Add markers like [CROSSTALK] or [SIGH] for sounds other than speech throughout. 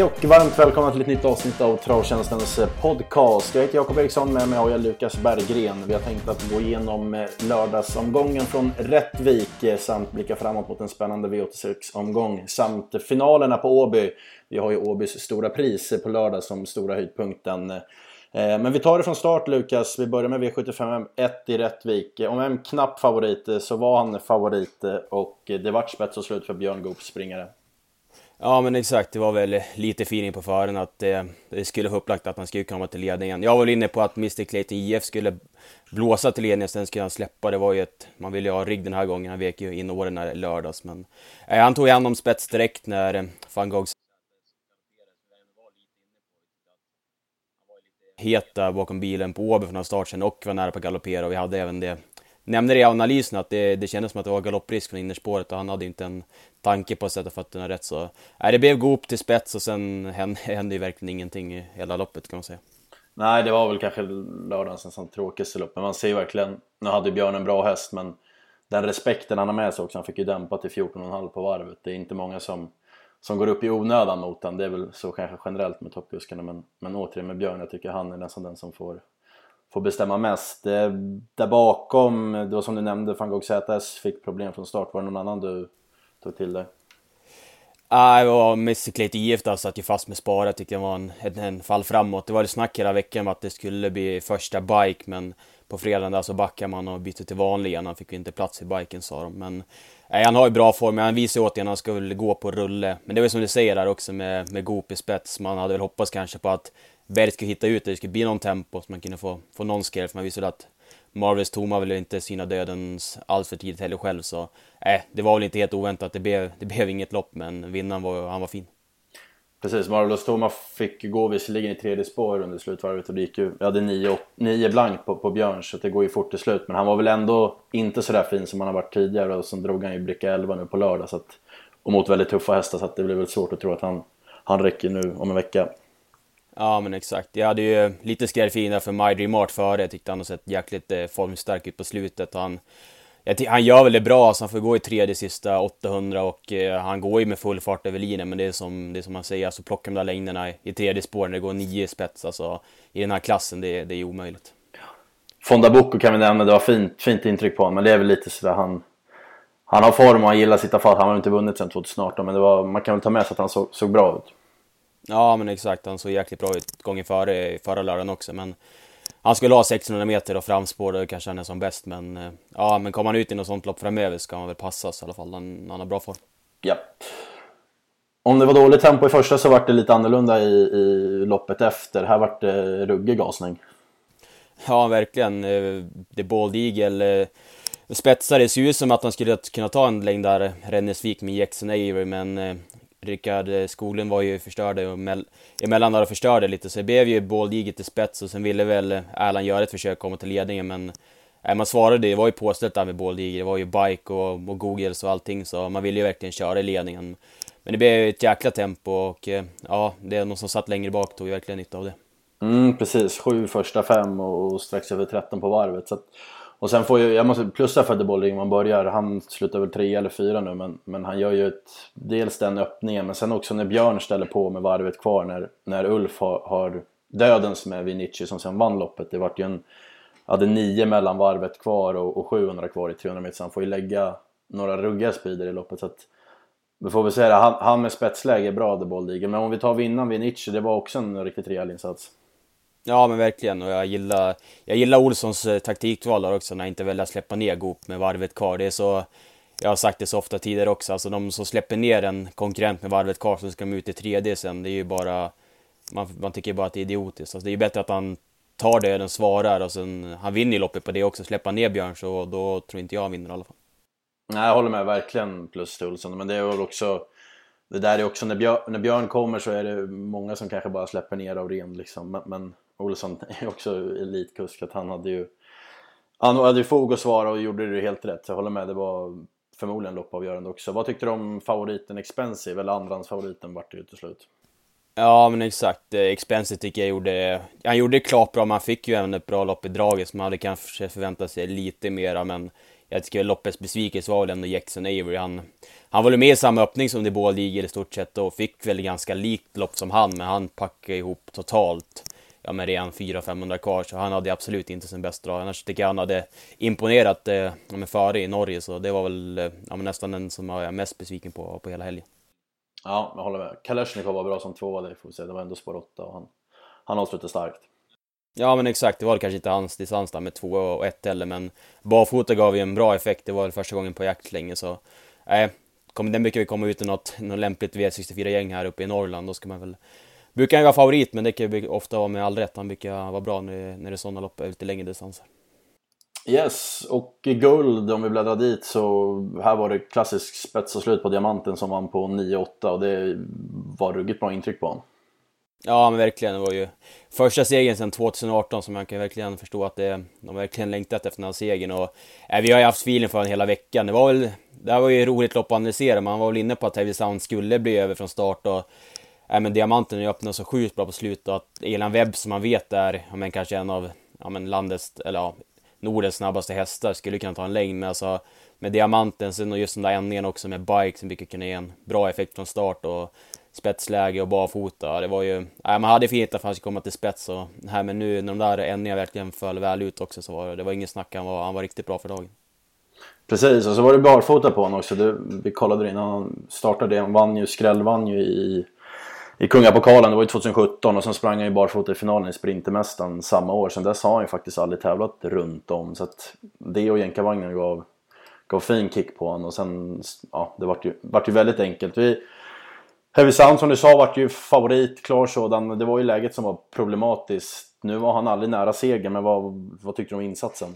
Hej och varmt välkomna till ett nytt avsnitt av Travtjänstens eh, podcast. Jag heter Jakob Eriksson, med mig har jag Lukas Berggren. Vi har tänkt att gå igenom eh, lördagsomgången från Rättvik eh, samt blicka framåt mot en spännande V86-omgång samt finalerna på Åby. Vi har ju Åbys stora pris på lördag som stora höjdpunkten. Men vi tar det från start Lukas. Vi börjar med V75 1 i Rättvik. Om en knapp favorit så var han favorit och det vart spets och slut för Björn Goops springare. Ja men exakt, det var väl lite feeling på förhand att det, det skulle vara upplagt att han skulle komma till ledningen. Jag var väl inne på att Mr Clayton IF skulle blåsa till ledningen, sen skulle han släppa. Det var ju ett, man ville ju ha rygg den här gången, han vek ju in åren när lördags. Men eh, han tog hand om spets direkt när eh, van Gogh het där bakom bilen på Åby från en start sen och var nära på att galoppera och vi hade även det nämnde det i analysen att det, det kändes som att det var galopprisk från innerspåret och han hade inte en tanke på att sätta fötterna rätt så... Nej, det blev Goop till spets och sen hände, [LAUGHS] hände ju verkligen ingenting i hela loppet kan man säga. Nej, det var väl kanske lördagens nästan tråkigaste lopp, men man ser ju verkligen... Nu hade Björn en bra häst, men den respekten han har med sig också, han fick ju dämpa till 14,5 på varvet. Det är inte många som, som går upp i onödan mot den, det är väl så kanske generellt med toppkuskarna, men, men återigen med Björn, jag tycker han är nästan den som får får bestämma mest. Eh, där bakom, det var som du nämnde, van Gogh ZS fick problem från start. Var det någon annan du tog till dig? Nej, ah, det var Messiklet IF där satt ju fast med Spara, tyckte jag var en, en, en, fall framåt. Det var det snack hela veckan om att det skulle bli första bike, men på fredagen där så backade man och bytte till vanlig igen. Han fick ju inte plats i biken sa de. Men nej, han har ju bra form, han visar återigen att han ska väl gå på rulle. Men det var ju som du säger där också med, med Goop i spets. Man hade väl hoppats kanske på att Berg skulle hitta ut det, det skulle bli någon tempo så man kunde få, få någon skräll. För man visade att Marvis Toma ville inte syna dödens alls för tidigt heller själv så... äh, det var väl inte helt oväntat. Det blev, det blev inget lopp men vinnaren var, han var fin. Precis, Marvelous Toma fick gå visserligen i tredje spår under slutvarvet och det gick ju, jag hade nio, nio blank på, på Björn så det går ju fort till slut men han var väl ändå inte sådär fin som han har varit tidigare och sen drog han ju bricka 11 nu på lördag så att, och mot väldigt tuffa hästar så att det blir väl svårt att tro att han, han räcker nu om en vecka. Ja men exakt. Jag hade ju lite skrällfina för My Dream Art före. Jag tyckte han har sett jäkligt eh, formstark ut på slutet. Han, han gör väl det bra, så alltså han får gå i tredje sista 800 och eh, han går ju med full fart över linjen. Men det är som, det är som man säger, alltså plocka de där längderna i, tredje spår när det går nio spets. Alltså, I den här klassen, det, det är omöjligt. Fonda Boko kan vi nämna, det var fint, fint intryck på honom. Men det är väl lite sådär han... Han har form och han gillar att sitta fast. Han har inte vunnit sedan 2018 men det var, man kan väl ta med sig att han så, såg bra ut. Ja men exakt, han såg jäkligt bra ut gången före, förra lördagen också men han skulle ha 600 meter och framspår, då kanske han är som bäst men eh, ja, men kommer han ut i något sånt lopp framöver ska han väl passas i alla fall. Han, han har bra form. Ja. Om det var dåligt tempo i första så var det lite annorlunda i, i loppet efter. Här var det ruggig gasning. Ja, verkligen. Eh, det Bald Eagle eh, spetsade. Det ser ut som att han skulle kunna ta en längd där, Rennesvik med Jackson Avery, men Rickard eh, Skoglund var ju förstörde och emellan där och förstörde lite så det blev ju båldiget i spets och sen ville väl Erland göra ett försök att komma till ledningen men Nej, man svarade, det var ju påställt där med båldiger, det var ju bike och, och Googles och allting så man ville ju verkligen köra i ledningen. Men det blev ett jäkla tempo och eh, ja, det är någon som satt längre bak tog ju verkligen nytta av det. Mm, precis, sju första fem och strax över 13 på varvet. Så att, och sen får ju, jag måste plussa för att De man börjar, han slutar väl tre eller fyra nu men, men han gör ju ett, dels den öppningen men sen också när Björn ställer på med varvet kvar när, när Ulf har, har dödens med Vinici som sen vann loppet. Det vart ju en, hade nio mellan varvet kvar och, och 700 kvar i 300 meter så han får ju lägga några ruggiga speeder i loppet. Så att, vi får väl säga det, han, han med spetsläge är bra The De men om vi tar vinnaren Vinici, det var också en riktigt rejäl insats. Ja men verkligen och jag gillar, jag gillar Olssons eh, taktikval där också när han inte väljer att släppa ner Goop med varvet kvar. Det är så, jag har sagt det så ofta tidigare också, alltså de som släpper ner en konkurrent med varvet kvar så ska de ut i 3D sen, det är ju bara, man, man tycker bara att det är idiotiskt. Alltså det är ju bättre att han tar det, den svarar och sen, han vinner ju loppet på det också, släppa ner Björn så då tror inte jag han vinner i alla fall. Nej jag håller med, verkligen plus till Olsson, men det är väl också det där är också när Björn, när Björn kommer så är det många som kanske bara släpper ner av ren liksom. Men, men Olsson är också elitkusk, att han hade ju han hade ju fog att svara och gjorde det helt rätt. Så jag håller med, det var förmodligen loppavgörande också. Vad tyckte du om favoriten Expensive, eller andrahandsfavoriten vart det ju till slut? Ja men exakt, Expensive tycker jag gjorde, han gjorde det klart bra, man fick ju även ett bra lopp i draget så man hade kanske förväntat sig lite mera men jag tycker loppets besvikelse var väl ändå Jackson Avery. Han, han var väl med i samma öppning som de båda ligger i stort sett och fick väl ganska likt lopp som han, men han packade ihop totalt ja, men redan 400-500 kvar, så han hade absolut inte sin bästa dag. Annars tycker jag han hade imponerat eh, ja, före i Norge, så det var väl eh, ja, nästan den som jag är mest besviken på, på hela helgen. Ja, jag håller med. Kalashnikov var bra som tvåa, det får vi se. Det var ändå spår 8 och han, han avslutade starkt. Ja men exakt, det var kanske inte hans distans där med 2 och 1 heller, men barfota gav ju en bra effekt. Det var väl första gången på jakt länge, så nej, eh, den brukar vi komma ut i något, något lämpligt V64-gäng här uppe i Norrland, då ska man väl Brukar han vara favorit, men det kan ju ofta vara med all rätt. Han brukar vara bra när, när det är sådana lopp ute längre distanser. Yes, och guld om vi bläddrar dit så här var det klassisk spets och slut på diamanten som vann på 9-8 och det var ruggigt bra intryck på honom. Ja men verkligen, det var ju första segern sedan 2018 som man kan verkligen förstå att det, de verkligen längtat efter den här segern och äh, vi har ju haft feeling för den hela veckan. Det var väl, det här var ju roligt lopp att analysera, man var väl inne på att Heavy Sound skulle bli över från start och äh, men diamanten öppnade så sjukt bra på slutet och att Elan Webb som man vet är, ja, men kanske en av ja, men landets, eller ja, Nordens snabbaste hästar skulle kunna ta en längd Men alltså med diamanten, sen och just den där ändningen också med bike som brukar kunna ge en bra effekt från start och spetsläge och barfota. Det var ju, äh, man hade fint att han skulle komma till spets och här men nu när de där ändningarna verkligen föll väl ut också så var det, det var ingen snack, han var, han var riktigt bra för dagen. Precis, och så var det barfota på honom också. Det, vi kollade innan han startade, han vann ju, skrällvann ju i i Kungapokalen, det var ju 2017 och sen sprang han ju barfota i finalen i Sprintermästaren samma år. Sen dess har han ju faktiskt aldrig tävlat runt om så att det och jänkarvagnen gav, gav fin kick på honom och sen, ja, det vart ju, vart ju väldigt enkelt. Vi, Heavy Sound som du sa vart ju favorit, klar sådan. Det var ju läget som var problematiskt. Nu var han aldrig nära seger, men vad, vad tyckte du om insatsen?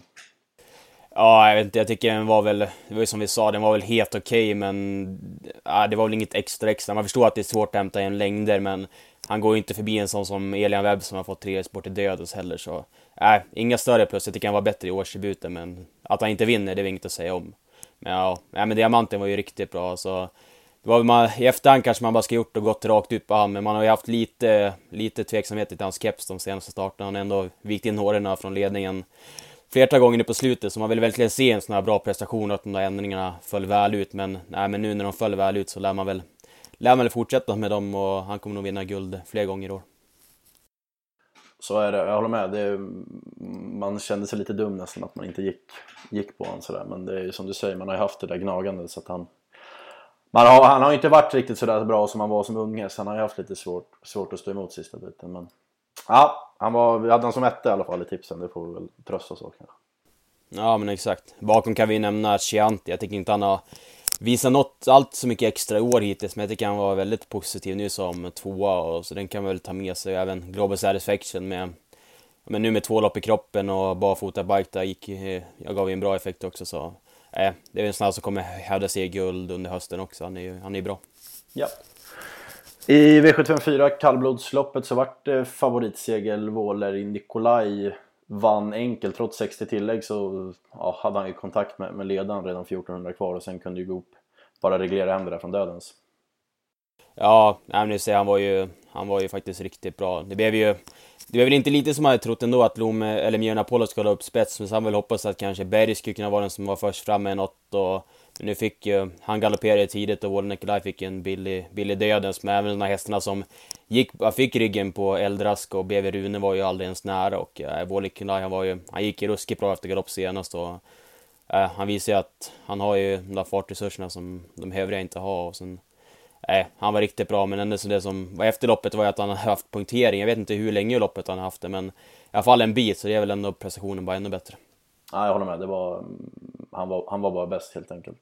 Ja, jag vet inte, jag tycker den var väl, det var ju som vi sa, den var väl helt okej, okay, men ja, det var väl inget extra extra. Man förstår att det är svårt att hämta en längder, men han går ju inte förbi en sån som Elian Webb som har fått tre sport i dödes heller, så nej, inga större plus. Jag tycker han var bättre i årsdebuten, men att han inte vinner, det är inget att säga om. Men ja, nej men diamanten var ju riktigt bra, så det var man, I efterhand kanske man bara ska gjort och gått rakt ut på han, men man har ju haft lite, lite tveksamhet till hans keps de senaste starterna. Han har ändå vikt in håren från ledningen flertal gånger nu på slutet, så man vill verkligen se en sån här bra prestation och att de där ändringarna föll väl ut. Men, nej, men nu när de föll väl ut så lär man väl, lär man väl fortsätta med dem och han kommer nog vinna guld fler gånger i år. Så är det, jag håller med. Det, man kände sig lite dum nästan att man inte gick, gick på honom sådär. Men det är ju som du säger, man har ju haft det där gnagandet så att han... Man har, han har ju inte varit riktigt sådär bra som han var som unge, så han har ju haft lite svårt, svårt att stå emot sista biten. Men Ja, han var, vi hade honom som etta i alla fall i tipsen. Det får vi väl trösta oss av kanske. Ja, men exakt. Bakom kan vi nämna Chianti. Jag tycker inte han har visat något allt så mycket extra i år hittills, men jag tycker han var väldigt positiv nu som tvåa och så den kan man väl ta med sig. Även Global Satisfaction med men nu med två lopp i kroppen och barfota bike där gick, jag gav ju en bra effekt också så eh, det är en sån här som kommer hävda sig i guld under hösten också. Han är ju han är bra. Ja, i V754 kallblodsloppet så vart det favoritsegel Våler Nikolaj vann enkelt. Trots 60 tillägg så ja, hade han ju kontakt med, med ledaren redan 1400 kvar och sen kunde ju Goop bara reglera hem det där från dödens. Ja, nej, ser han var ju, han var ju faktiskt riktigt bra. Det blev ju, det var väl inte lite som man hade trott ändå att Lome, eller Mjöln Apollo skulle ha upp spets, men så han väl hoppas att kanske Berg skulle kunna vara den som var först fram med något och nu fick ju, han galopperade tidigt och Wall fick en billig, billig dödens, men även de här hästarna som gick, fick ryggen på Eldrask och BV Rune var ju aldrig ens nära och eh, äh, Wall han var ju, han gick ju ruskigt bra efter galopp senast och äh, han visar ju att han har ju de där fartresurserna som de övriga inte har och sen Nej, han var riktigt bra, men ändå så det som var efter loppet var ju att han har haft punktering. Jag vet inte hur länge i loppet han har haft det, men i alla fall en bit, så det är väl ändå prestationen bara ännu bättre. Ja, jag håller med. Det var, mm, han, var, han var bara bäst helt enkelt.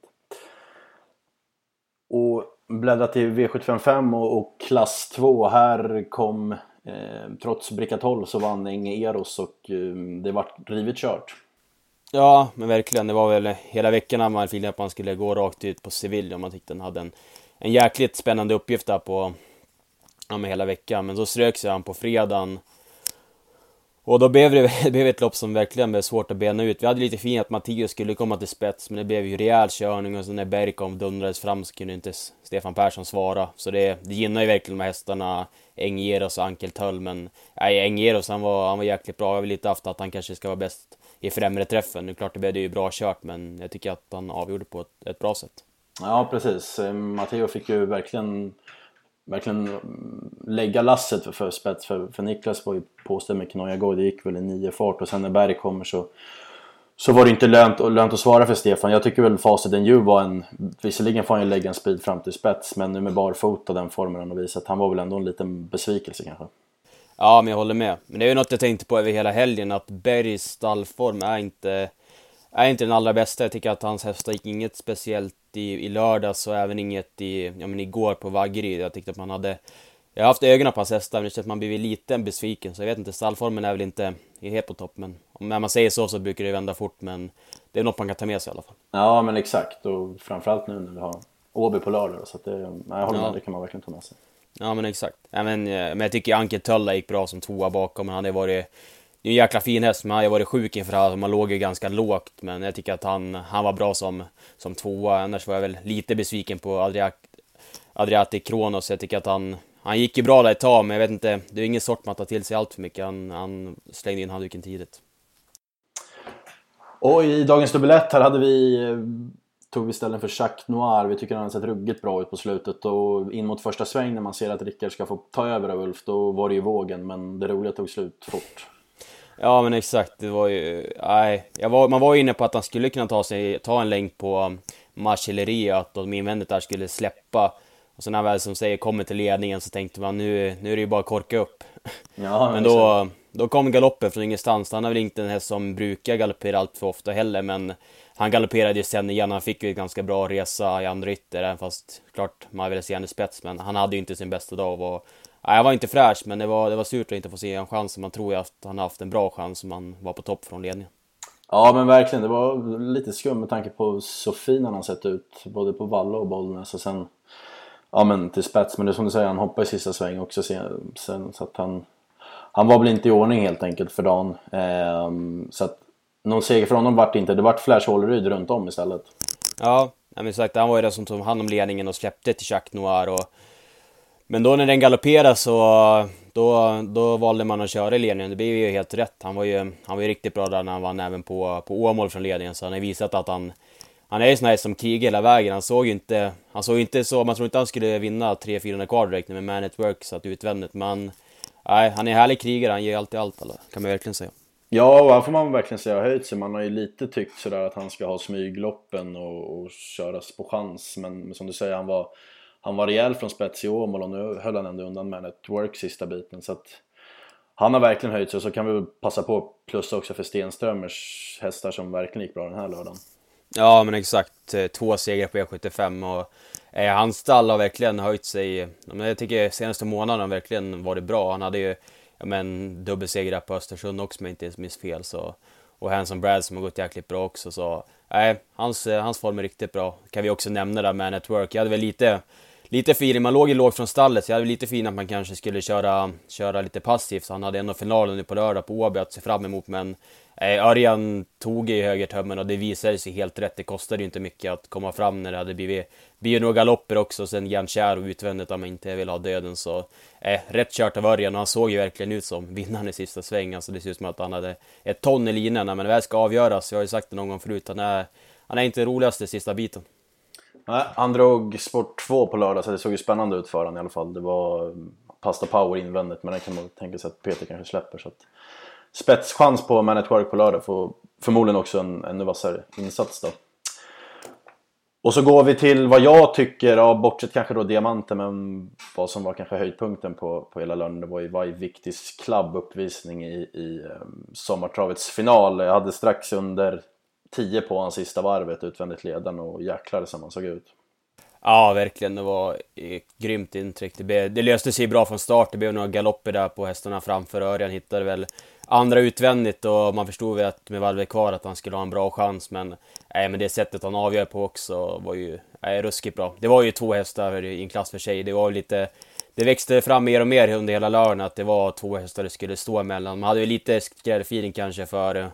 Och bläddra till V755 och, och klass 2. Här kom, eh, trots bricka 12 så vann Inge Eros och eh, det vart rivigt kört. Ja, men verkligen. Det var väl hela veckan när man ville att man skulle gå rakt ut på Sevilla. Man tyckte den hade en, en jäkligt spännande uppgift där på ja, med hela veckan. Men så strök sig han på fredagen och då blev det, [LAUGHS] det blev ett lopp som verkligen blev svårt att bena ut. Vi hade lite fint att Mattias skulle komma till spets, men det blev ju rejäl körning och så när Berg kom dundrades fram så kunde inte Stefan Persson svara. Så det, det gynnar ju verkligen de här hästarna, Engeros och Ankeltöll, men nej, Engeros han var, han var jäkligt bra. Jag vill lite haft att han kanske ska vara bäst i främre träffen. Det är klart det blev det ju bra kört, men jag tycker att han avgjorde på ett, ett bra sätt. Ja, precis. Eh, Matteo fick ju verkligen verkligen lägga lasset för, för spets. För, för Niklas var ju påstådd med Knojago, det gick väl i nio fart och sen när Berg kommer så så var det inte lönt, lönt att svara för Stefan. Jag tycker väl Facit ju var en... Visserligen får han ju lägga en speed fram till spets, men nu med barfota den formen han har visat, han var väl ändå en liten besvikelse kanske. Ja, men jag håller med. Men det är ju något jag tänkte på över hela helgen, att Bergs stallform är inte, är inte den allra bästa. Jag tycker att hans hästar gick inget speciellt i, i lördags och även inget i, ja men igår på Vaggeryd. Jag tyckte att man hade, jag har haft ögonen på hans hästar men det känns att man blivit lite besviken. Så jag vet inte, stallformen är väl inte helt på topp. Men om man säger så så brukar det vända fort men det är något man kan ta med sig i alla fall. Ja men exakt och framförallt nu när vi har Åby på lördag så att det, nej, jag håller med, det kan man verkligen ta med sig. Ja men exakt. Ja, men, eh, men jag tycker Ankel Tölla gick bra som tvåa bakom, men han hade varit det är en jäkla fin häst, men han har varit sjuk inför det här. Man låg ju ganska lågt, men jag tycker att han, han var bra som, som tvåa. Annars var jag väl lite besviken på Adriat, Adriatic Kronos. Jag tycker att han, han gick ju bra där ett tag, men jag vet inte. Det är ingen sort man tar till sig allt för mycket. Han, han slängde in handduken tidigt. Och i dagens dubbelett här hade vi tog vi ställen för Jacques Noir. Vi tycker han har sett ruggigt bra ut på slutet och in mot första sväng när man ser att Rickard ska få ta över av Ulf, då var det ju vågen. Men det roliga tog slut fort. Ja men exakt, det var ju... Nej, jag var, man var inne på att han skulle kunna ta, sig, ta en länk på um, Marcellerie, att de invändigt där skulle släppa. Och så när han väl som säger kommer till ledningen så tänkte man nu, nu är det ju bara att korka upp. Ja, [LAUGHS] men då, då kom galoppen från ingenstans. Han har väl inte en häst som brukar galoppera allt för ofta heller, men han galopperade ju sen igen. Han fick ju en ganska bra resa i andra ytter, även fast klart man vill se honom i spets, men han hade ju inte sin bästa dag. Och Nej, Han var inte fräsch, men det var, det var surt att inte få se en chans. Man tror ju att han haft en bra chans om han var på topp från ledningen. Ja, men verkligen. Det var lite skumt med tanke på så fin han har sett ut, både på Valla och Bollnäs. Och sen, ja men till spets. Men det är som du säger, han hoppade i sista sväng också sen, så att han... Han var väl inte i ordning helt enkelt för dagen. Eh, så att någon seger för honom vart det inte. Det vart Flash Håleryd runt om istället. Ja, men sagt, han var ju den som tog hand om ledningen och släppte till Jacques Noir och men då när den galopperade så då, då valde man att köra i ledningen. Det blev ju helt rätt. Han var ju, han var ju riktigt bra där när han vann även på, på Åmål från ledningen. Så han har visat att han, han är ju sån här som krigar hela vägen. Han såg ju inte, han såg inte så, man tror inte han skulle vinna 300-400 kvar direkt med Man at Work satt utvändigt. Men nej, han är en härlig krigare, han ger alltid allt, kan man verkligen säga. Ja, och här får man verkligen säga höjt sig. Man har ju lite tyckt sådär att han ska ha smygloppen och, och köras på chans. Men, men som du säger, han var han var rejäl från spets i Åmål och nu höll han ändå undan med ett work sista biten. Så att han har verkligen höjt sig och så kan vi väl passa på att plussa också för Stenströmers hästar som verkligen gick bra den här lördagen. Ja men exakt, eh, två segrar på E75 och eh, hans stall har verkligen höjt sig. Jag tycker senaste månaden har verkligen varit bra. Han hade ju men, dubbelseger på Östersund också om jag inte minns fel. Så, och Hanson Brad som har gått jäkligt bra också. Så nej, hans, eh, hans form är riktigt bra. Kan vi också nämna där med Network. Jag hade väl lite lite feeling, man låg ju lågt från stallet så jag hade lite fin att man kanske skulle köra, köra lite passivt. Så han hade ändå finalen nu på lördag på Åby att se fram emot men eh, Örjan tog i högertömmen och det visade sig helt rätt. Det kostade ju inte mycket att komma fram när det hade blivit, blivit några galopper också. Sen Järnkär och utvändigt om man inte vill ha döden så eh, rätt kört av Örjan och han såg ju verkligen ut som vinnaren i sista svängen Alltså det ser ut som att han hade ett ton i linorna men det här ska avgöras. Jag har ju sagt det någon gång förut, han är, han är inte roligast i sista biten. Nej, han drog sport 2 på lördag så det såg ju spännande ut för honom i alla fall. Det var mm, pasta power invändigt men det kan man tänka sig att Peter kanske släpper. Så att spetschans på Man at Work på lördag får förmodligen också en ännu vassare insats då. Och så går vi till vad jag tycker, ja, bortsett kanske då diamanten, men vad som var kanske höjdpunkten på, på hela lördagen, det var ju Vai Victis Club uppvisning i, i um, sommartravets final. Jag hade strax under 10 på hans sista varvet utvändigt leden och jäklar som han såg ut. Ja, verkligen. Det var ett grymt intryck. Det, blev, det löste sig bra från start. Det blev några galopper där på hästarna framför. Örjan hittade väl andra utvändigt och man förstod väl att med valvet kvar att han skulle ha en bra chans. Men, nej, men det sättet han avgör på också var ju äh, ruskigt bra. Det var ju två hästar i en klass för sig. Det var lite det växte fram mer och mer under hela lördagen att det var två hästar det skulle stå emellan. Man hade ju lite skrällfeeling kanske för, eh,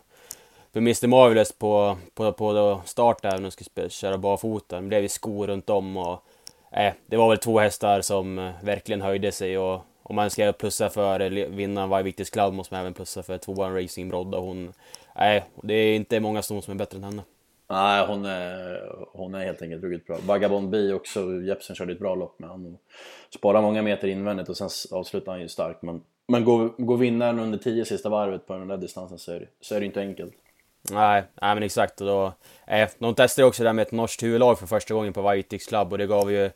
för Mr Marvelous på, på, på start där när de skulle köra barfota. Det blev ju skor runt om och eh, det var väl två hästar som eh, verkligen höjde sig och om man ska plussa för vinnaren varje viktigt Cloud måste man även plussa för tvåan Racing Brodda. Hon, nej, det är inte många ston som är bättre än henne. Nej, hon är, hon är helt enkelt ruggigt bra. Vagabond B också, Jepsen körde ett bra lopp med honom. Sparar många meter invändigt och sen avslutar han ju starkt. Men, men går, går vinnaren under tio sista varvet på den där distansen så är, det, så är det inte enkelt. Nej, nej men exakt. Och då, eh, de testade också det där med ett norskt huvudlag för första gången på Whitix Club och det gav ju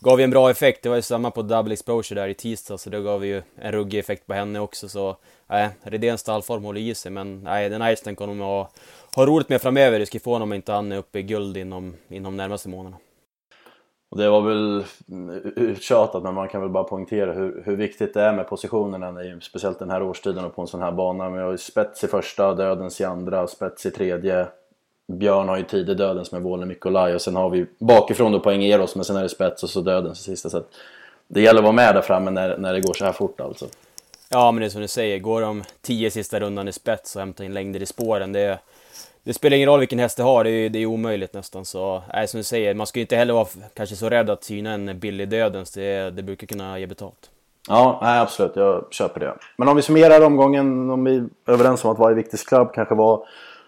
gav ju en bra effekt. Det var ju samma på Double Exposure där i tisdag, så det gav ju en ruggig effekt på henne också. Så eh, nej, Redéns stallform håller i sig, men nej, den här hästen kommer att ha, ha roligt med framöver. Det ska få honom om inte han är uppe i guld inom, inom närmaste månaderna. Och det var väl uttjatat men man kan väl bara poängtera hur, hur viktigt det är med positionerna, speciellt den här årstiden och på en sån här bana. Vi har ju spets i första, dödens i andra, spets i tredje. Björn har ju tidig dödens med Vålen Mikolaj och sen har vi bakifrån då poäng Eros men sen är det spets och så dödens i sista. Så det gäller att vara med där framme när, när det går så här fort alltså. Ja men det är som du säger, går de tio sista rundan i spets och hämtar in längder i spåren, det, det spelar ingen roll vilken häst du har, det är, det är omöjligt nästan. Så, nej, som du säger, man ska ju inte heller vara kanske så rädd att syna en billig dödens, det, det brukar kunna ge betalt. Ja, nej, absolut, jag köper det. Men om vi summerar omgången, om vi är överens om att varje viktig klubb kanske var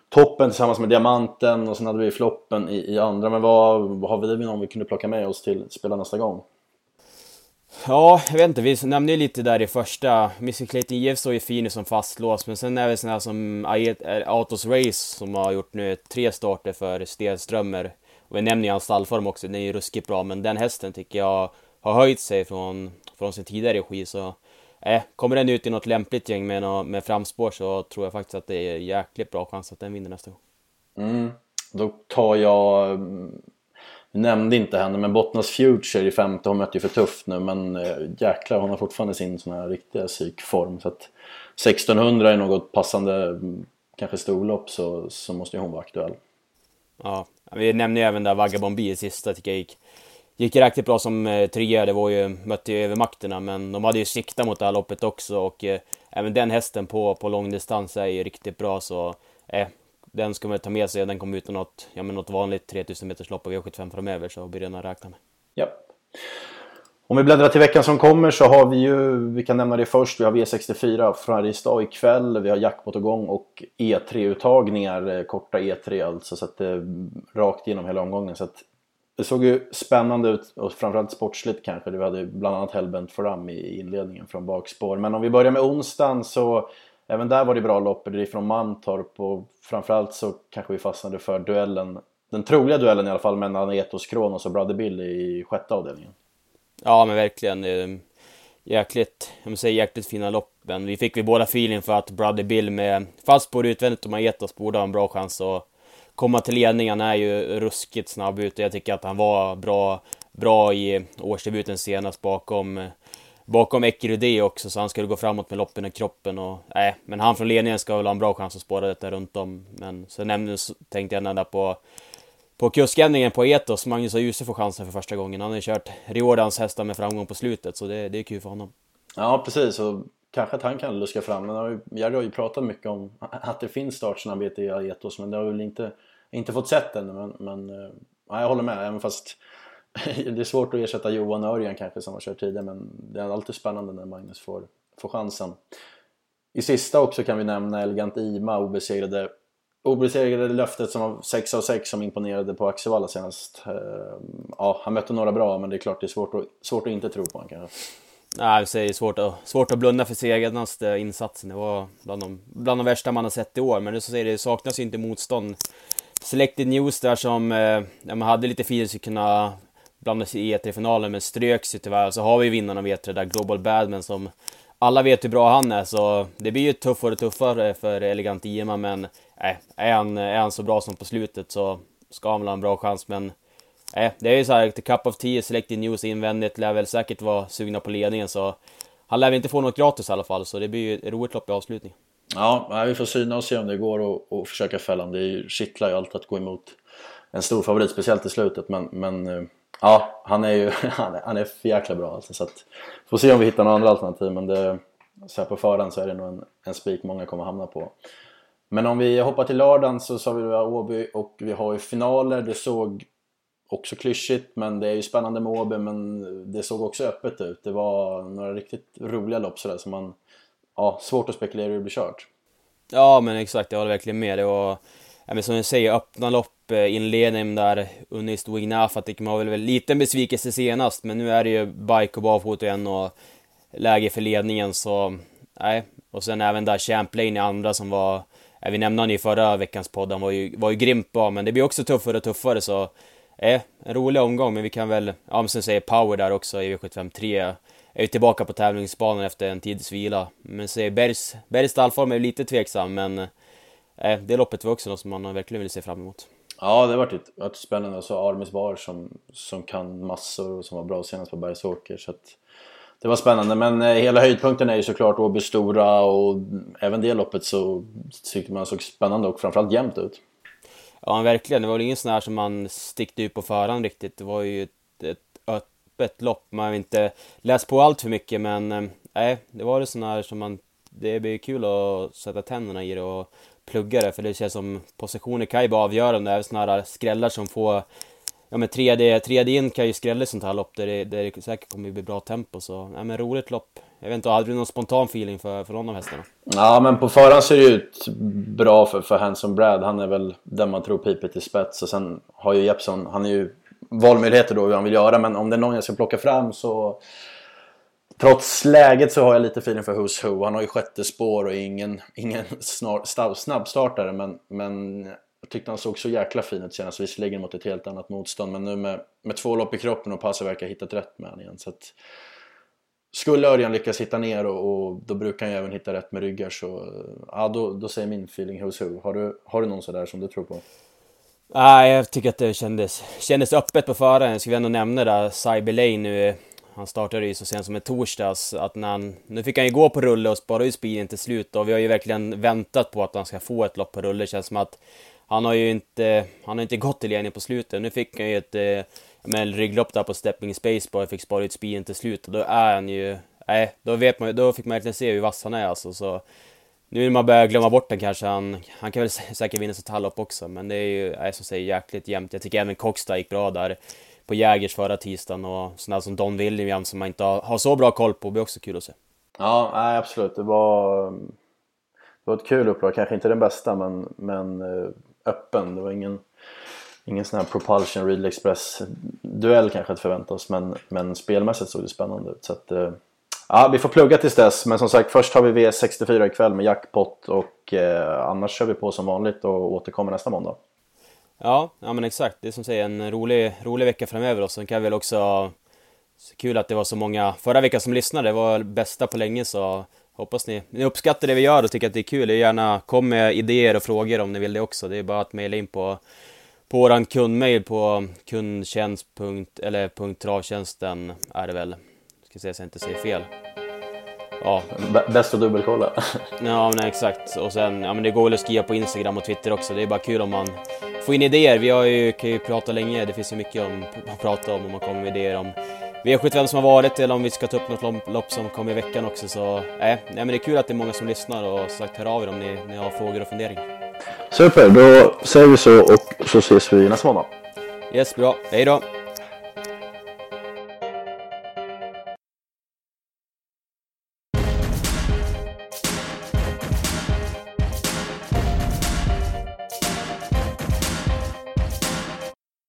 toppen tillsammans med diamanten och sen hade vi floppen i, i andra. Men vad, vad har vi någon vi kunde plocka med oss till spela nästa gång? Ja, jag vet inte, vi nämnde ju lite där i första. Mr Clayton Jeff står ju fin som fastlåst, men sen är det sådana som Autos Race som har gjort nu tre starter för Stenströmer. Och vi nämner ju hans stallform också, den är ju ruskigt bra, men den hästen tycker jag har höjt sig från, från sin tidigare regi, så eh, kommer den ut i något lämpligt gäng med, något, med framspår så tror jag faktiskt att det är jäkligt bra chans att den vinner nästa gång. Mm. Då tar jag, mm, nämnde inte henne, men Bottnas Future i femte, hon mötte ju för tufft nu men eh, jäklar hon har fortfarande sin sån här riktiga psykform så att 1600 är något passande, mm, kanske storlopp så, så måste ju hon vara aktuell. Ja, vi nämnde ju även där Vagabond B i sista tycker jag gick gick riktigt bra som eh, trea. Det var ju, mötte ju övermakterna, men de hade ju siktat mot det här loppet också och eh, även den hästen på, på långdistans är ju riktigt bra så eh, den ska man ta med sig. Den kommer ut något, ja, men något vanligt 3000 meters lopp och V75 framöver så blir den att räkna med. Ja. Om vi bläddrar till veckan som kommer så har vi ju, vi kan nämna det först, vi har V64 Färjestad ikväll, vi har jackpot igång och E3-uttagningar, eh, korta E3 alltså, så att det är rakt igenom hela omgången. Så att det såg ju spännande ut och framförallt sportsligt kanske. Vi hade bland annat Hellbent Fram i inledningen från bakspår. Men om vi börjar med onsdagen så även där var det bra lopp. Det är från Mantorp och framförallt så kanske vi fastnade för duellen. Den troliga duellen i alla fall mellan Etos Kronos och Brother Bill i sjätte avdelningen. Ja men verkligen. Jäkligt, jag måste säga jäkligt fina lopp. Men vi fick vi båda feeling för att Brother Bill med fast spår utvändigt och Maetos borde ha en bra chans att komma till ledningen är ju ruskigt snabb ut och jag tycker att han var bra, bra i årsdebuten senast bakom bakom Ekerudé också, så han skulle gå framåt med loppen i kroppen och nej, men han från ledningen ska väl ha en bra chans att spåra detta runt om. Men så nämnde, tänkte jag nämna på på kuskändringen på Etos, Magnus Djuse får chansen för första gången. Han har ju kört Riordans hästar med framgång på slutet, så det, det är kul för honom. Ja, precis. Och kanske att han kan luska fram. Men Jerry har ju pratat mycket om att det finns startsnabbhet i Aetos men det har väl inte, inte fått sett ännu. Men, men eh, ja, jag håller med, även fast [LAUGHS] det är svårt att ersätta Johan Örjan kanske som har kört tidigare men det är alltid spännande när Magnus får, får chansen. I sista också kan vi nämna Elegant Ima, obesegrade obesegrade löftet som var 6 av 6 som imponerade på Axevalla senast. Ehm, ja, han mötte några bra men det är klart det är svårt att, svårt att inte tro på honom kanske. Nej, det är svårt att, svårt att blunda för senaste eh, insatsen. Det var bland de, bland de värsta man har sett i år, men det, så säger, det saknas ju inte motstånd. Selected News där som eh, ja, man hade lite feeling att kunna blandade sig i E3-finalen, men ströks ju tyvärr. Så har vi vinnarna av E3 där, Global Badman, som alla vet hur bra han är, så det blir ju tuffare och tuffare för Elegant IMA, men äh, är, han, är han så bra som på slutet så ska han väl ha en bra chans, men äh, det är ju såhär, The Cup of Tea, Selected News invändigt, lär väl säkert vara sugna på ledningen så han lär väl inte få något gratis i alla fall, så det blir ju ett roligt lopp i avslutning. Ja, vi får syna och se om det går och, och försöka fälla honom. Det kittlar ju alltid att gå emot en stor favorit, speciellt i slutet, men, men eh, Ja, han är ju [LAUGHS] han är, han är för jäkla bra alltså, så att, Får se om vi hittar några andra alternativ men det, så här på förhand så är det nog en, en spik många kommer hamna på. Men om vi hoppar till lördagen så sa vi att Åby och vi har ju finaler. Det såg också klyschigt men det är ju spännande med Åby men det såg också öppet ut. Det var några riktigt roliga lopp sådär som man... Ja, svårt att spekulera hur det blir kört. Ja men exakt, jag håller verkligen med. Det var, men som du säger, öppna lopp, eh, inledningen där, Unis Wignafatik, man var väl liten besvikelse senast men nu är det ju bike och barfota igen och läge för ledningen så... Nej, och sen även där Champlain i andra som var vi nämnde han i förra veckans podd, han var ju, var ju grymt bra, men det blir också tuffare och tuffare så... Eh, en rolig omgång, men vi kan väl... Ja, men sen säger Power där också i V75 3. Är ju tillbaka på tävlingsbanan efter en tids vila. Men säger Bergs, Bergs stallform är lite tveksam, men... Eh, det loppet var också något som man verkligen vill se fram emot. Ja, det har varit, varit spännande. Och så Armis Bar som, som kan massor och som var bra senast på Bergsåker. Så att, det var spännande, men eh, hela höjdpunkten är ju såklart Åby Stora och även det loppet så tyckte man såg spännande och framförallt jämnt ut. Ja, verkligen. Det var väl ingen sån här som man stickte ut på förhand riktigt. Det var ju ett, ett öppet lopp. Man har inte läst på allt för mycket, men eh, nej, det var det sån här som man... Det blir kul att sätta tänderna i det och plugga det, för det känns som positioner kan ju vara avgörande. Även sådana här skrällar som får ja men 3D, in kan ju skrälla i sånt här lopp där det, där det säkert kommer bli bra tempo så, ja men roligt lopp. Jag vet inte, hade du någon spontan feeling för, för någon av hästarna? Ja men på förhand ser det ut bra för, för Hanson Brad. Han är väl den man tror piper till spets och sen har ju Jeppson, han är ju valmöjligheter då hur han vill göra men om det är någon jag ska plocka fram så Trots läget så har jag lite feeling för Who's Who. Han har ju sjätte spår och ingen, ingen snar, snabbstartare men, men jag tyckte han såg så jäkla fin ut senast, visserligen mot ett helt annat motstånd. Men nu med, med två lopp i kroppen och passet verkar ha hittat rätt med honom igen. Så att, skulle Örjan lyckas hitta ner och, och, då brukar han ju även hitta rätt med ryggar så ja, då, då säger min feeling who's who. Har du, har du någon sådär som du tror på? Nej, jag tycker att det kändes, kändes öppet på föraren. Jag skulle ändå nämna där Cyber Lane nu. Han startade ju så sent som i torsdags. Att när han, nu fick han ju gå på rulle och spara ut speeden till slut och vi har ju verkligen väntat på att han ska få ett lopp på rulle. Det känns som att han har ju inte, han har inte gått till ledning på slutet. Nu fick han ju ett eh, med rygglopp där på Stepping Space och fick spara ut speeden till slut och då är han ju, nej, då vet man då fick man verkligen se hur vass han är alltså. Så nu när man börjar glömma bort den kanske, han, han kan väl säkert vinna sitt halvlopp också, men det är ju, nej, som säger, jäkligt jämnt. Jag tycker även Coxta gick bra där på Jägers förra tisdagen och sådana som Don Williams som man inte har, har så bra koll på, blir också kul att se. Ja, nej, absolut. Det var, det var ett kul upplag, kanske inte den bästa men, men eh, öppen. Det var ingen, ingen sån här propulsion Real Express duell kanske att förvänta oss men, men spelmässigt såg det spännande ut. Så att, eh, ja, vi får plugga tills dess men som sagt först har vi V64 ikväll med jackpot och eh, annars kör vi på som vanligt och återkommer nästa måndag. Ja, ja men exakt. Det är som säger en rolig, rolig vecka framöver och sen kan vi väl också Kul att det var så många förra veckan som lyssnade, det var bästa på länge så Hoppas ni, ni uppskattar det vi gör och tycker att det är kul. Gärna kom med idéer och frågor om ni vill det också. Det är bara att mejla in på, på våran kundmail på kundtjänst. eller travtjänsten är det väl. Ska se så jag inte säger fel. Ja. Bäst att dubbelkolla. [LAUGHS] ja men exakt. Och sen, ja men det går väl att skriva på Instagram och Twitter också. Det är bara kul om man får in idéer. Vi har ju, kan ju prata länge. Det finns ju mycket om, att prata om om man kommer med idéer om V75 som har varit eller om vi ska ta upp något lopp som kommer i veckan också. Så äh, nej, men det är kul att det är många som lyssnar och sagt hör av er om ni, ni har frågor och funderingar. Super, då säger vi så och så ses vi nästa måndag. Yes, bra. Hej då!